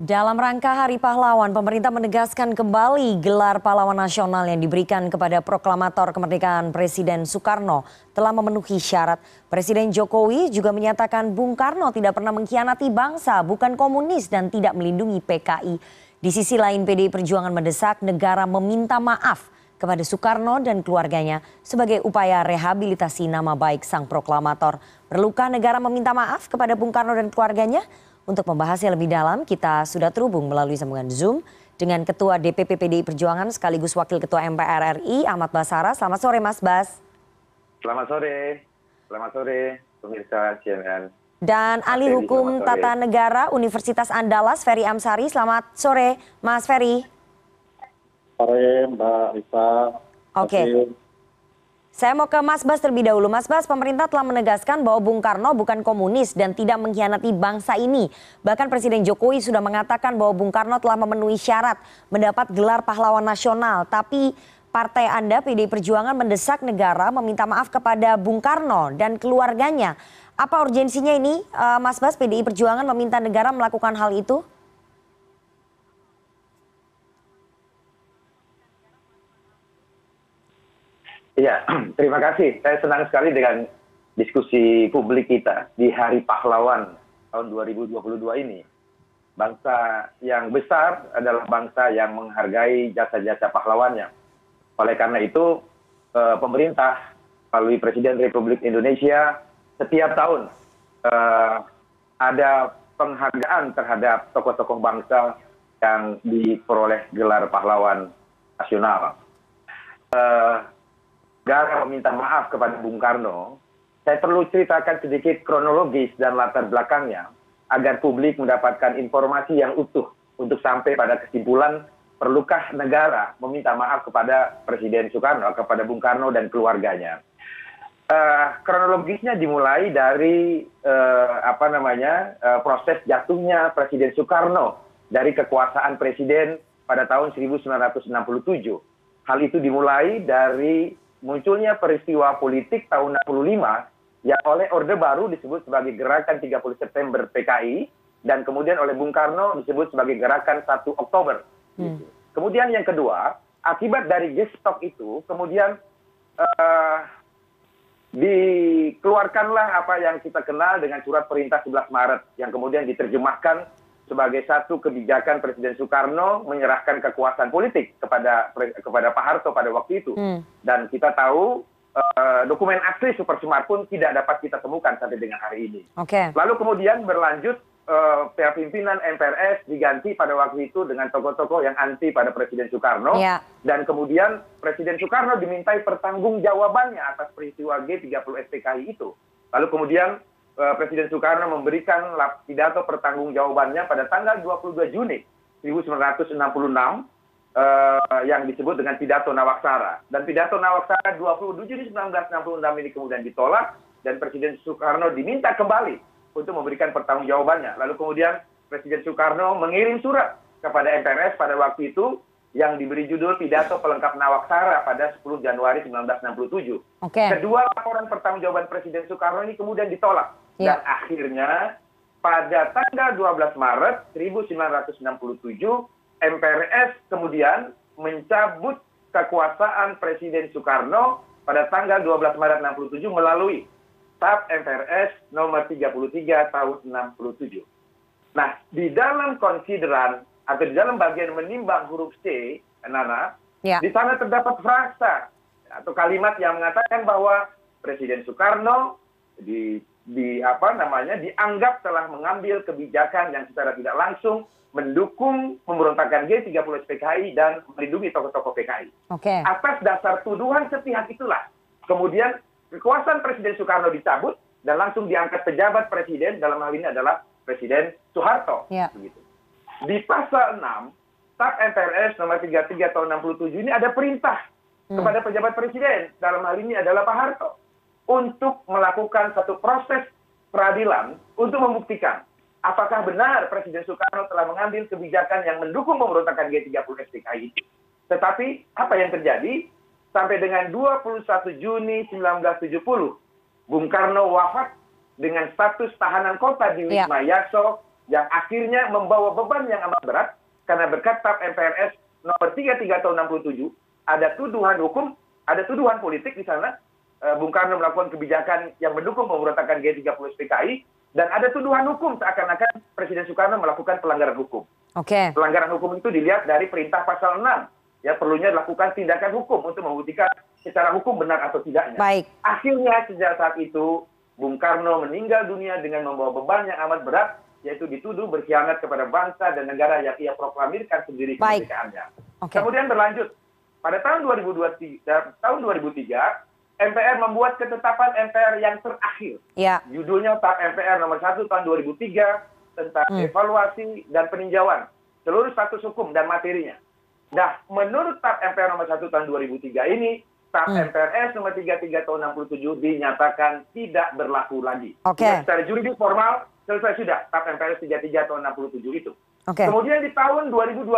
dalam rangka hari pahlawan pemerintah menegaskan kembali gelar pahlawan nasional yang diberikan kepada proklamator kemerdekaan presiden soekarno telah memenuhi syarat. Presiden jokowi juga menyatakan bung karno tidak pernah mengkhianati bangsa bukan komunis dan tidak melindungi pki di sisi lain pdi perjuangan mendesak negara meminta maaf kepada soekarno dan keluarganya sebagai upaya rehabilitasi nama baik sang proklamator. Perlukah negara meminta maaf kepada bung karno dan keluarganya untuk membahasnya lebih dalam, kita sudah terhubung melalui sambungan Zoom dengan Ketua DPP PDI Perjuangan sekaligus Wakil Ketua MPR RI Ahmad Basara. Selamat sore Mas Bas. Selamat sore, selamat sore pemirsa CNN. Dan ahli hukum tata negara Universitas Andalas Ferry Amsari. Selamat sore Mas Ferry. Sore Mbak Risa. Oke. Okay. Saya mau ke Mas Bas terlebih dahulu. Mas Bas, pemerintah telah menegaskan bahwa Bung Karno bukan komunis dan tidak mengkhianati bangsa ini. Bahkan Presiden Jokowi sudah mengatakan bahwa Bung Karno telah memenuhi syarat mendapat gelar pahlawan nasional. Tapi partai Anda, PDI Perjuangan, mendesak negara meminta maaf kepada Bung Karno dan keluarganya. Apa urgensinya ini, eh, Mas Bas, PDI Perjuangan meminta negara melakukan hal itu? Iya, terima kasih. Saya senang sekali dengan diskusi publik kita di Hari Pahlawan tahun 2022 ini. Bangsa yang besar adalah bangsa yang menghargai jasa-jasa pahlawannya. Oleh karena itu, eh, pemerintah melalui Presiden Republik Indonesia setiap tahun eh, ada penghargaan terhadap tokoh-tokoh bangsa yang diperoleh gelar pahlawan nasional. Eh, negara meminta maaf kepada bung karno saya perlu ceritakan sedikit kronologis dan latar belakangnya agar publik mendapatkan informasi yang utuh untuk sampai pada kesimpulan perlukah negara meminta maaf kepada Presiden Soekarno, kepada Bung Karno dan keluarganya. Uh, kronologisnya dimulai dari uh, apa namanya uh, proses jatuhnya Presiden Soekarno dari kekuasaan Presiden pada tahun 1967. Hal itu dimulai dari munculnya peristiwa politik tahun 65 yang oleh Orde Baru disebut sebagai Gerakan 30 September PKI dan kemudian oleh Bung Karno disebut sebagai Gerakan 1 Oktober. Hmm. Kemudian yang kedua, akibat dari gestok itu kemudian uh, dikeluarkanlah apa yang kita kenal dengan surat perintah 11 Maret yang kemudian diterjemahkan sebagai satu kebijakan Presiden Soekarno menyerahkan kekuasaan politik kepada kepada Pak Harto pada waktu itu. Hmm. Dan kita tahu uh, dokumen asli Super Smart pun tidak dapat kita temukan sampai dengan hari ini. Okay. Lalu kemudian berlanjut uh, pimpinan MPRS diganti pada waktu itu dengan tokoh-tokoh yang anti pada Presiden Soekarno. Yeah. Dan kemudian Presiden Soekarno dimintai pertanggungjawabannya atas peristiwa G30 SPKI itu. Lalu kemudian presiden soekarno memberikan pidato pertanggungjawabannya pada tanggal 22 Juni 1966 eh, yang disebut dengan pidato Nawaksara. Dan pidato Nawaksara 27 Juni 1966 ini kemudian ditolak dan Presiden Soekarno diminta kembali untuk memberikan pertanggungjawabannya. Lalu kemudian Presiden Soekarno mengirim surat kepada MPRS pada waktu itu yang diberi judul pidato pelengkap Nawaksara pada 10 Januari 1967. Okay. Kedua laporan pertanggungjawaban Presiden Soekarno ini kemudian ditolak. Ya. Dan akhirnya pada tanggal 12 Maret 1967 MPRS kemudian mencabut kekuasaan Presiden Soekarno pada tanggal 12 Maret 67 melalui TAP MPRS nomor 33 tahun 67. Nah, di dalam konsideran atau di dalam bagian menimbang huruf C, Nana, ya. di sana terdapat frasa atau kalimat yang mengatakan bahwa Presiden Soekarno di, di apa namanya dianggap telah mengambil kebijakan yang secara tidak langsung mendukung pemberontakan G30 PKI dan melindungi tokoh-tokoh PKI. Okay. Atas dasar tuduhan sepihak itulah, kemudian kekuasaan Presiden Soekarno dicabut dan langsung diangkat pejabat presiden dalam hal ini adalah Presiden Soeharto. Yeah. Begitu di pasal enam tap mprs nomor tiga puluh tiga tahun enam puluh tujuh ini ada perintah hmm. kepada pejabat presiden dalam hal ini adalah pak harto untuk melakukan satu proses peradilan untuk membuktikan apakah benar Presiden Soekarno telah mengambil kebijakan yang mendukung pemberontakan G30 SPKI itu. Tetapi apa yang terjadi? Sampai dengan 21 Juni 1970, Bung Karno wafat dengan status tahanan kota di ya. Wisma ya. Yaso yang akhirnya membawa beban yang amat berat karena berkat TAP MPRS nomor 33 tahun 67 ada tuduhan hukum, ada tuduhan politik di sana. Uh, Bung Karno melakukan kebijakan yang mendukung pemberontakan G30 PKI dan ada tuduhan hukum seakan-akan Presiden Soekarno melakukan pelanggaran hukum. Oke. Okay. Pelanggaran hukum itu dilihat dari perintah pasal 6. Ya perlunya dilakukan tindakan hukum untuk membuktikan secara hukum benar atau tidaknya. Baik. Akhirnya sejak saat itu Bung Karno meninggal dunia dengan membawa beban yang amat berat yaitu dituduh berkhianat kepada bangsa dan negara yang ia proklamirkan sendiri kemerdekaannya. Okay. Kemudian berlanjut pada tahun 2023 tahun 2003 MPR membuat ketetapan MPR yang terakhir. Ya. Judulnya TAP MPR nomor 1 tahun 2003 tentang hmm. evaluasi dan peninjauan seluruh status hukum dan materinya. Nah, menurut TAP MPR nomor 1 tahun 2003 ini TAP hmm. MPRS nomor 33 tahun 67 dinyatakan tidak berlaku lagi. Oke. Okay. secara juridis formal selesai sudah TAP MPRS 33 tahun 67 itu. Okay. Kemudian di tahun 2012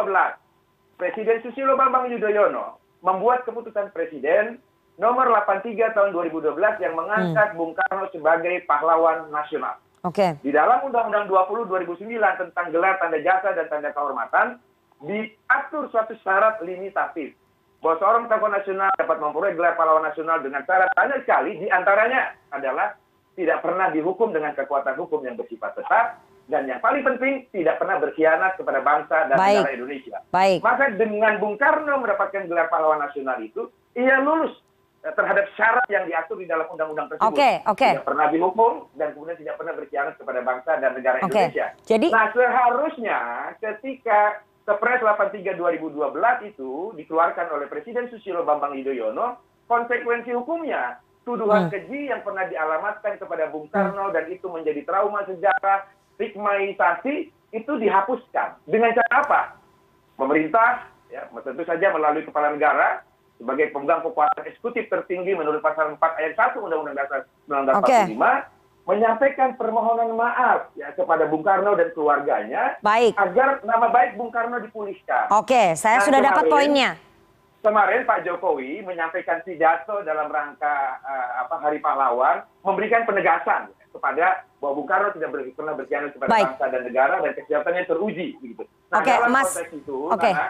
Presiden Susilo Bambang Yudhoyono membuat keputusan presiden nomor 83 tahun 2012 yang mengangkat hmm. Bung Karno sebagai pahlawan nasional. Oke. Okay. Di dalam Undang-Undang 20 2009 tentang gelar tanda jasa dan tanda kehormatan diatur suatu syarat limitatif bahwa seorang tokoh nasional dapat memperoleh gelar pahlawan nasional dengan syarat banyak sekali, di antaranya adalah tidak pernah dihukum dengan kekuatan hukum yang bersifat tetap, dan yang paling penting tidak pernah berkhianat kepada bangsa dan Baik. negara Indonesia. Baik. Maka dengan Bung Karno mendapatkan gelar pahlawan nasional itu, ia lulus terhadap syarat yang diatur di dalam undang-undang tersebut. Oke, okay, oke. Okay. Tidak pernah dihukum dan kemudian tidak pernah berkhianat kepada bangsa dan negara okay. Indonesia. Jadi, nah seharusnya ketika Kepres 83 2012 itu dikeluarkan oleh Presiden Susilo Bambang Yudhoyono, konsekuensi hukumnya tuduhan hmm. keji yang pernah dialamatkan kepada Bung Karno hmm. dan itu menjadi trauma sejarah, stigmatisasi itu dihapuskan. Dengan cara apa? Pemerintah ya tentu saja melalui kepala negara sebagai pemegang kekuasaan eksekutif tertinggi menurut pasal 4 ayat 1 Undang-Undang Dasar 1945 okay menyampaikan permohonan maaf ya kepada Bung Karno dan keluarganya baik. agar nama baik Bung Karno dipulihkan. Oke, saya nah, sudah dapat poinnya. Kemarin Pak Jokowi menyampaikan pidato dalam rangka uh, apa Hari Pahlawan memberikan penegasan kepada bahwa Bung Karno tidak ber, pernah berkhianat kepada baik. bangsa dan negara dan kesiapannya teruji begitu. Nah, Oke, dalam Mas. konteks itu okay. karena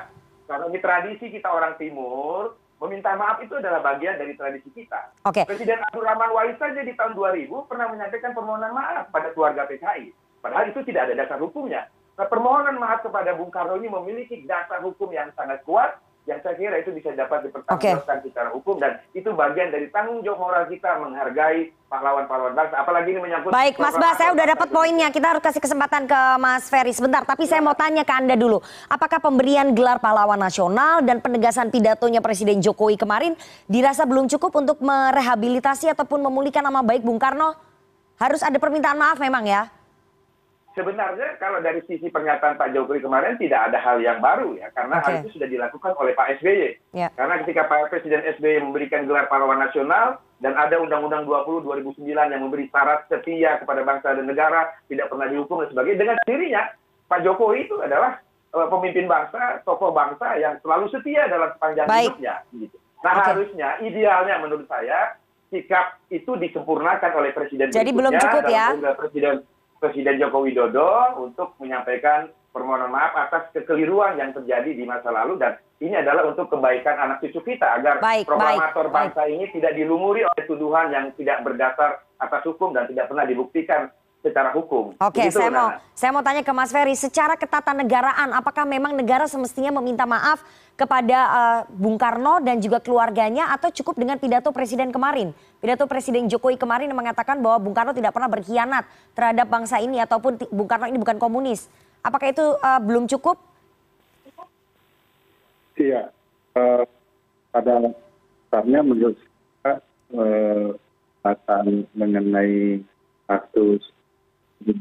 karena ini tradisi kita orang timur meminta maaf itu adalah bagian dari tradisi kita. Okay. Presiden Abdurrahman Wahid saja di tahun 2000 pernah menyampaikan permohonan maaf pada keluarga PKI. Padahal itu tidak ada dasar hukumnya. Nah, permohonan maaf kepada Bung Karno ini memiliki dasar hukum yang sangat kuat yang saya kira itu bisa dapat dipertanggungjawabkan okay. secara hukum dan itu bagian dari tanggung jawab moral kita menghargai pahlawan-pahlawan bangsa. Apalagi ini menyangkut. Baik, Mas Bas, saya sudah dapat poinnya. Kita harus kasih kesempatan ke Mas Ferry sebentar. Tapi ya. saya mau tanya ke Anda dulu, apakah pemberian gelar pahlawan nasional dan penegasan pidatonya Presiden Jokowi kemarin dirasa belum cukup untuk merehabilitasi ataupun memulihkan nama baik Bung Karno? Harus ada permintaan maaf memang ya? Sebenarnya kalau dari sisi pernyataan Pak Jokowi kemarin tidak ada hal yang baru ya karena okay. hal itu sudah dilakukan oleh Pak SBY. Yeah. Karena ketika Pak Presiden SBY memberikan gelar pahlawan nasional dan ada Undang-Undang 20 2009 yang memberi syarat setia kepada bangsa dan negara tidak pernah dihukum dan sebagainya dengan dirinya Pak Jokowi itu adalah uh, pemimpin bangsa, tokoh bangsa yang selalu setia dalam sepanjang Baik. hidupnya. Gitu. Nah okay. harusnya idealnya menurut saya sikap itu disempurnakan oleh Presiden. Jadi belum cukup ya? Presiden Presiden Joko Widodo untuk menyampaikan permohonan maaf atas kekeliruan yang terjadi di masa lalu dan ini adalah untuk kebaikan anak cucu kita agar baik, proklamator baik, bangsa baik. ini tidak dilumuri oleh tuduhan yang tidak berdasar atas hukum dan tidak pernah dibuktikan secara hukum. Oke, Begitu, saya mau saya mau tanya ke Mas Ferry, secara ketatanegaraan apakah memang negara semestinya meminta maaf kepada uh, Bung Karno dan juga keluarganya atau cukup dengan pidato presiden kemarin? Pidato Presiden Jokowi kemarin yang mengatakan bahwa Bung Karno tidak pernah berkhianat terhadap bangsa ini ataupun Bung Karno ini bukan komunis. Apakah itu uh, belum cukup? Iya, uh, pada saatnya menurut saya uh, mengenai status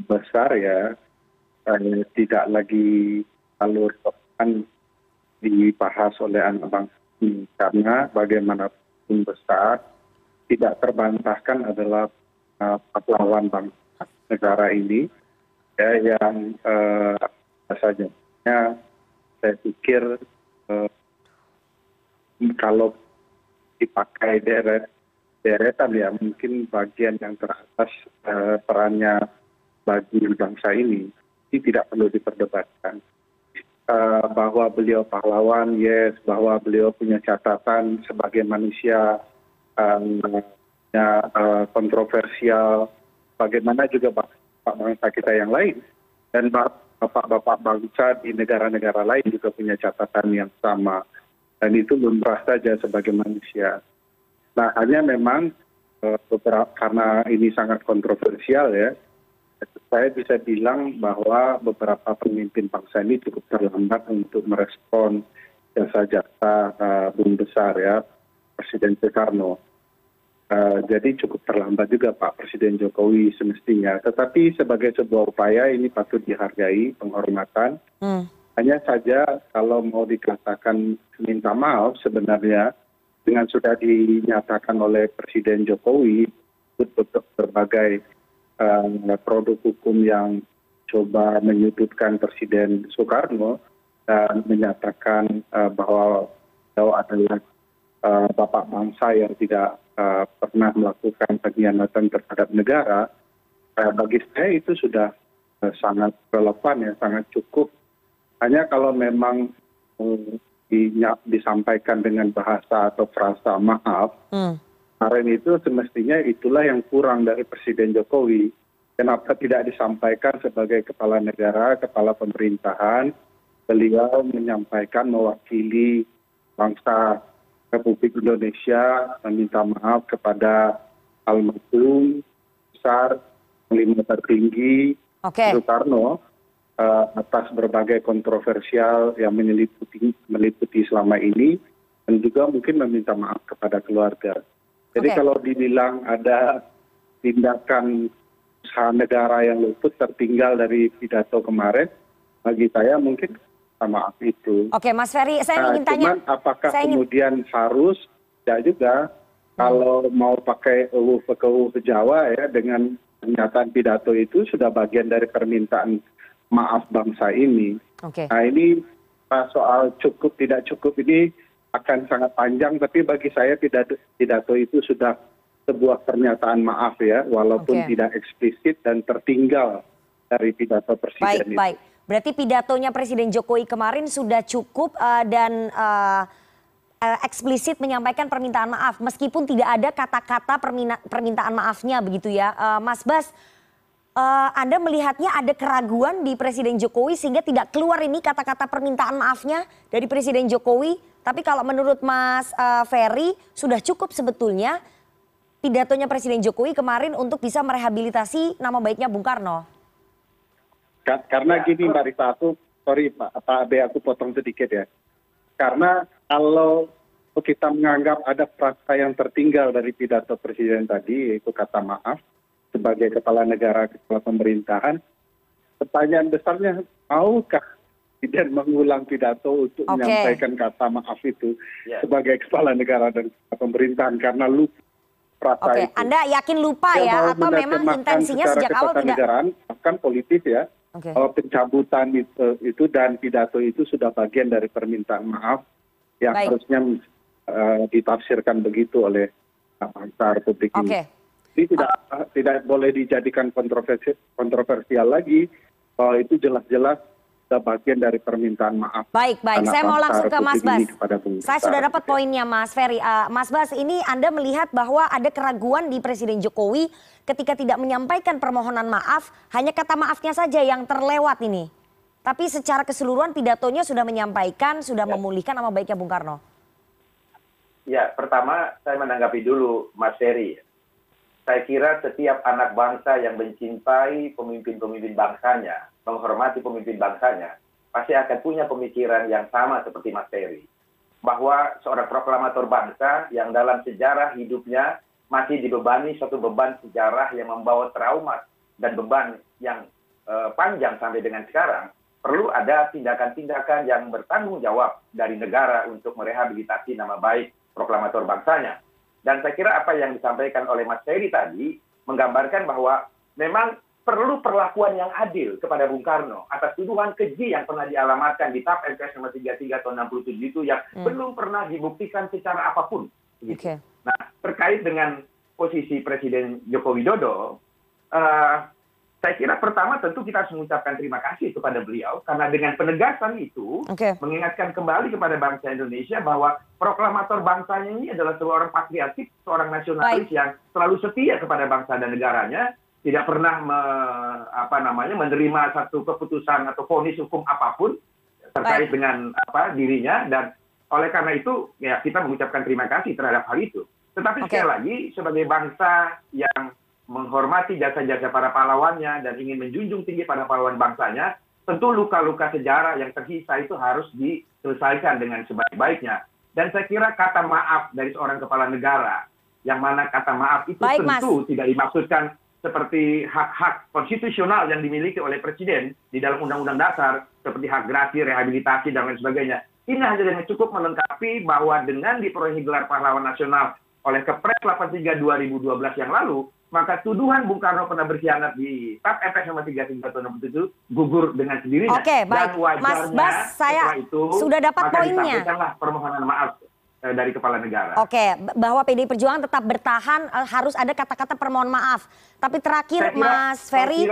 besar ya. Eh, tidak lagi alur kan dibahas oleh anak bangsa ini. Karena bagaimanapun besar tidak terbantahkan adalah uh, pahlawan bangsa negara ini. Ya yang uh, saja. Ya, saya pikir uh, kalau dipakai deret deretan ya mungkin bagian yang teratas uh, perannya bagi bangsa ini ini tidak perlu diperdebatkan. Uh, bahwa beliau pahlawan, yes, bahwa beliau punya catatan sebagai manusia um, uh, kontroversial, bagaimana juga bapak bangsa kita yang lain dan bapak-bapak bangsa di negara-negara lain juga punya catatan yang sama dan itu lumrah saja sebagai manusia. Nah hanya memang beberapa karena ini sangat kontroversial ya, saya bisa bilang bahwa beberapa pemimpin bangsa ini cukup terlambat untuk merespon jasa-jasa uh, bung besar ya Presiden Soekarno. Uh, jadi cukup terlambat juga Pak Presiden Jokowi semestinya. Tetapi sebagai sebuah upaya ini patut dihargai penghormatan. Hmm. Hanya saja kalau mau dikatakan minta maaf sebenarnya dengan sudah dinyatakan oleh Presiden Jokowi untuk berbagai produk hukum yang coba menyudutkan Presiden Soekarno dan menyatakan uh, bahwa beliau adalah uh, bapak bangsa yang tidak pernah melakukan pengkhianatan terhadap negara, bagi saya itu sudah sangat relevan ya, sangat cukup. Hanya kalau memang disampaikan dengan bahasa atau frasa maaf, hmm kemarin itu semestinya itulah yang kurang dari presiden jokowi. Kenapa tidak disampaikan sebagai kepala negara kepala pemerintahan? Beliau menyampaikan mewakili bangsa republik indonesia meminta maaf kepada almarhum besar panglima tertinggi soekarno uh, atas berbagai kontroversial yang meliputi, meliputi selama ini dan juga mungkin meminta maaf kepada keluarga jadi kalau dibilang ada tindakan usaha negara yang luput tertinggal dari pidato kemarin, bagi saya mungkin sama itu. Oke, Mas Ferry, saya nah, ingin tanya. Cuman apakah kemudian harus? Ya juga. Hmm. Kalau mau pakai ke Jawa ya dengan pernyataan pidato itu sudah bagian dari permintaan maaf bangsa ini. Oke. Nah ini soal cukup tidak cukup ini akan sangat panjang tapi bagi saya pidato itu sudah sebuah pernyataan maaf ya walaupun tidak eksplisit dan tertinggal dari pidato presiden baik, Baik, berarti pidatonya Presiden Jokowi kemarin sudah cukup uh, dan uh, eksplisit menyampaikan permintaan maaf. Meskipun tidak ada kata-kata permintaan maafnya begitu ya. Uh, Mas Bas, Anda melihatnya ada keraguan di Presiden Jokowi sehingga tidak keluar ini kata-kata permintaan maafnya dari Presiden Jokowi. Tapi kalau menurut mas eh, ferry sudah cukup sebetulnya pidatonya presiden jokowi kemarin untuk bisa merehabilitasi nama baiknya bung karno. Karena gini mbak rita aku sorry pak abe aku potong sedikit ya. Karena kalau kita menganggap ada frasa yang tertinggal dari pidato presiden tadi yaitu kata maaf sebagai kepala negara kepala pemerintahan pertanyaan besarnya maukah presiden mengulang pidato untuk menyampaikan kata maaf itu ya. sebagai kepala negara dan pemerintahan karena lupa Oke, itu. Anda yakin lupa ya atau memang intensinya sejak awal tidak? Negaraan, bahkan politis ya. Okay. Kalau pencabutan itu, itu dan pidato itu sudah bagian dari permintaan maaf yang Baik. harusnya uh, ditafsirkan begitu oleh bangsa Republik okay. ini. Jadi tidak uh, tidak boleh dijadikan kontroversi, kontroversial lagi. Bahwa itu jelas-jelas bagian dari permintaan maaf. Saya kira setiap anak bangsa yang mencintai pemimpin-pemimpin bangsanya, menghormati pemimpin bangsanya, pasti akan punya pemikiran yang sama seperti Mas Ferry. Bahwa seorang proklamator bangsa yang dalam sejarah hidupnya masih dibebani suatu beban sejarah yang membawa trauma dan beban yang uh, panjang sampai dengan sekarang, perlu ada tindakan-tindakan yang bertanggung jawab dari negara untuk merehabilitasi nama baik proklamator bangsanya. Dan saya kira apa yang disampaikan oleh Mas Ferry tadi menggambarkan bahwa memang perlu perlakuan yang adil kepada Bung Karno atas tuduhan keji yang pernah dialamatkan di TAP MPS nomor 33 tahun 67 itu yang hmm. belum pernah dibuktikan secara apa pun. Gitu. Okay. Nah, terkait dengan posisi Presiden Joko Widodo, uh, saya kira pertama tentu kita harus mengucapkan terima kasih kepada beliau karena dengan penegasan itu okay. mengingatkan kembali kepada bangsa Indonesia bahwa proklamator bangsanya ini adalah seorang patriotik, seorang nasionalis Baik. yang selalu setia kepada bangsa dan negaranya, tidak pernah me, apa namanya menerima satu keputusan atau vonis hukum apa pun terkait Baik. dengan apa dirinya dan oleh karena itu ya kita mengucapkan terima kasih terhadap hal itu. Tetapi okay. sekali lagi sebagai bangsa yang menghormati jasa-jasa para pahlawannya dan ingin menjunjung tinggi pada pahlawan bangsanya, tentu luka-luka sejarah yang tersisa itu harus diselesaikan dengan sebaik-baiknya. Dan saya kira kata maaf dari seorang kepala negara, yang mana kata maaf itu Baik, tentu Mas. tidak dimaksudkan seperti hak-hak konstitusional yang dimiliki oleh presiden di dalam undang-undang dasar, seperti hak grasi, rehabilitasi, dan lain sebagainya. Ini hanya dengan cukup melengkapi bahwa dengan diperolehi gelar pahlawan nasional oleh Kepres 83 2012 yang lalu, maka tuduhan Bung Karno pernah berkhianat di TAP FS nomor 33 tahun 67 gugur dengan sendirinya. Oke, baik. Dan Mas Bas, saya itu, sudah dapat maka poinnya. permohonan maaf eh, dari kepala negara. Oke, bahwa PDI Perjuangan tetap bertahan eh, harus ada kata-kata permohon maaf. Tapi terakhir kira, Mas Ferry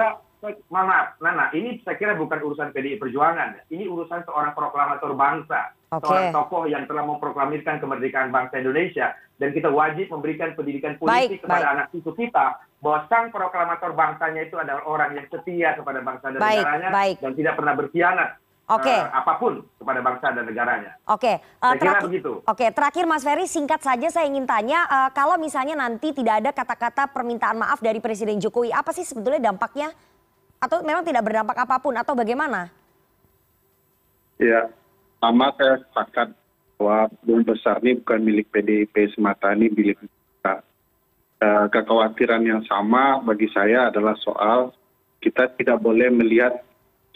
maaf, Nana, ini saya kira bukan urusan PDI Perjuangan. Ini urusan seorang proklamator bangsa. Okay. Seorang tokoh yang telah memproklamirkan kemerdekaan bangsa Indonesia. Dan kita wajib memberikan pendidikan politik baik, kepada baik. anak cucu kita. Bahwa sang proklamator bangsanya itu adalah orang yang setia kepada bangsa dan baik, negaranya. Baik. Dan tidak pernah berkhianat. Oke. Okay. Uh, apa pun kepada bangsa dan negaranya. Oke. Okay. Uh, saya kira begitu. Oke, okay. terakhir Mas Ferry singkat saja saya ingin tanya uh, kalau misalnya nanti tidak ada kata-kata permintaan maaf dari Presiden Jokowi, apa sih sebetulnya dampaknya atau memang tidak berdampak apa pun atau bagaimana? Ya, sama saya sepakat bahwa bung besar ini bukan milik PDIP semata, ini milik kita. Uh, kekhawatiran yang sama bagi saya adalah soal kita tidak boleh melihat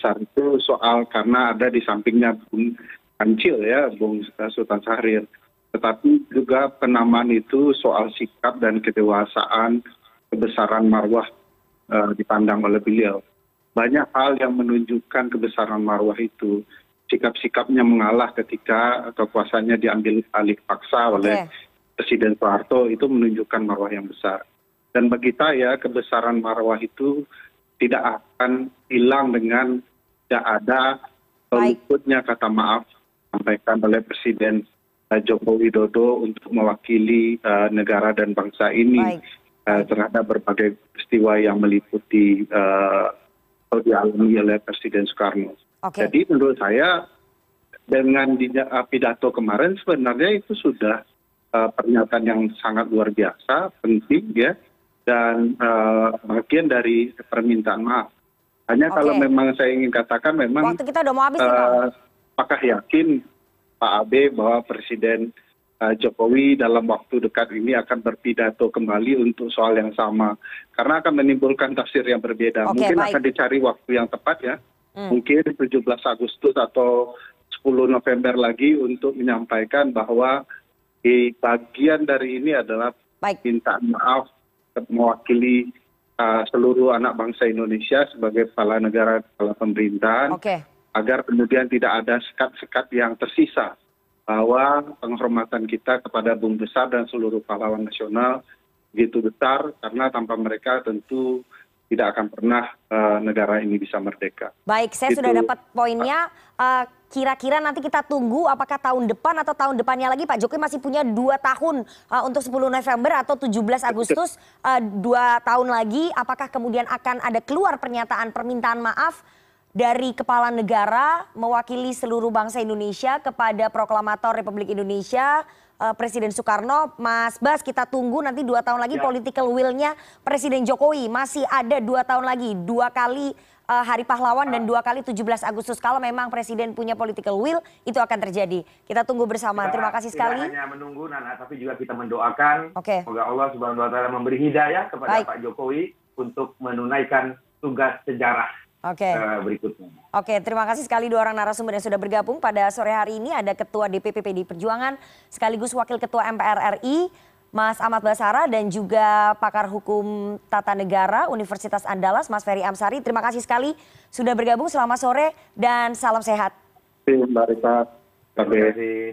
saat itu soal karena ada di sampingnya Bung Kancil ya, Bung Sultan Syahrir. Tetapi juga penamaan itu soal sikap dan kedewasaan, kebesaran marwah uh, dipandang oleh beliau banyak hal yang menunjukkan kebesaran marwah itu. Sikap sikapnya mengalah ketika kekuasaannya diambil alih paksa oleh presiden soeharto itu menunjukkan marwah yang besar. Dan bagi saya kebesaran marwah itu tidak akan hilang dengan tidak ada luputnya kata maaf sampaikan oleh presiden uh, Joko Widodo untuk mewakili uh, negara dan bangsa ini uh, terhadap berbagai peristiwa yang meliputi uh, atau dialami oleh Presiden Soekarno. Okay. Jadi menurut saya dengan uh, pidato kemarin sebenarnya itu sudah uh, pernyataan yang sangat luar biasa, penting ya, dan uh, bagian dari permintaan maaf. Hanya okay. kalau memang saya ingin katakan memang Waktu kita udah mau habis uh, apakah yakin Pak Abe bahwa Presiden Eh, jokowi dalam waktu dekat ini akan berpidato kembali untuk soal yang sama. Karena akan menimbulkan tafsir yang berbeda. Mungkin akan dicari waktu yang tepat ya. Hmm. mungkin 17 Agustus atau 10 November lagi untuk menyampaikan bahwa di bagian dari ini adalah minta maaf mewakili uh, seluruh anak bangsa Indonesia sebagai kepala negara kepala pemerintahan okay. agar kemudian tidak ada sekat-sekat yang tersisa bahwa penghormatan kita kepada bung besar dan seluruh pahlawan nasional begitu besar karena tanpa mereka tentu tidak akan pernah uh, negara ini bisa merdeka. Baik, saya gitu. sudah dapat poinnya. Uh, kira-kira nanti kita tunggu apakah tahun depan atau tahun depannya lagi Pak Jokowi masih punya dua tahun uh, untuk 10 November atau 17 Agustus uh, dua tahun lagi. Apakah kemudian akan ada keluar pernyataan permintaan maaf dari kepala negara mewakili seluruh bangsa Indonesia kepada proklamator Republik Indonesia uh, Presiden Soekarno. Mas Bas kita tunggu nanti dua tahun lagi ya. political will-nya Presiden Jokowi masih ada dua tahun lagi dua kali uh, Hari Pahlawan dan dua kali 17 Agustus. Kalau memang Presiden punya political will, itu akan terjadi. Kita tunggu bersama. Kita Terima kasih sekali. Tidak hanya menunggu, Nana, tapi juga kita mendoakan. Okay. Semoga Allah Subhanahu Wa Taala memberi hidayah kepada Baik. Pak Jokowi untuk menunaikan tugas sejarah berikutnya. Oke, terima kasih sekali dua orang narasumber yang sudah bergabung pada sore hari ini. Ada Ketua DPP PD Perjuangan, sekaligus Wakil Ketua MPR RI, Mas Ahmad Basara, dan juga pakar hukum tata negara Universitas Andalas, Mas Ferry Amsari. Terima kasih sekali sudah bergabung. Selamat sore dan salam sehat. Kasih. Terima kasih.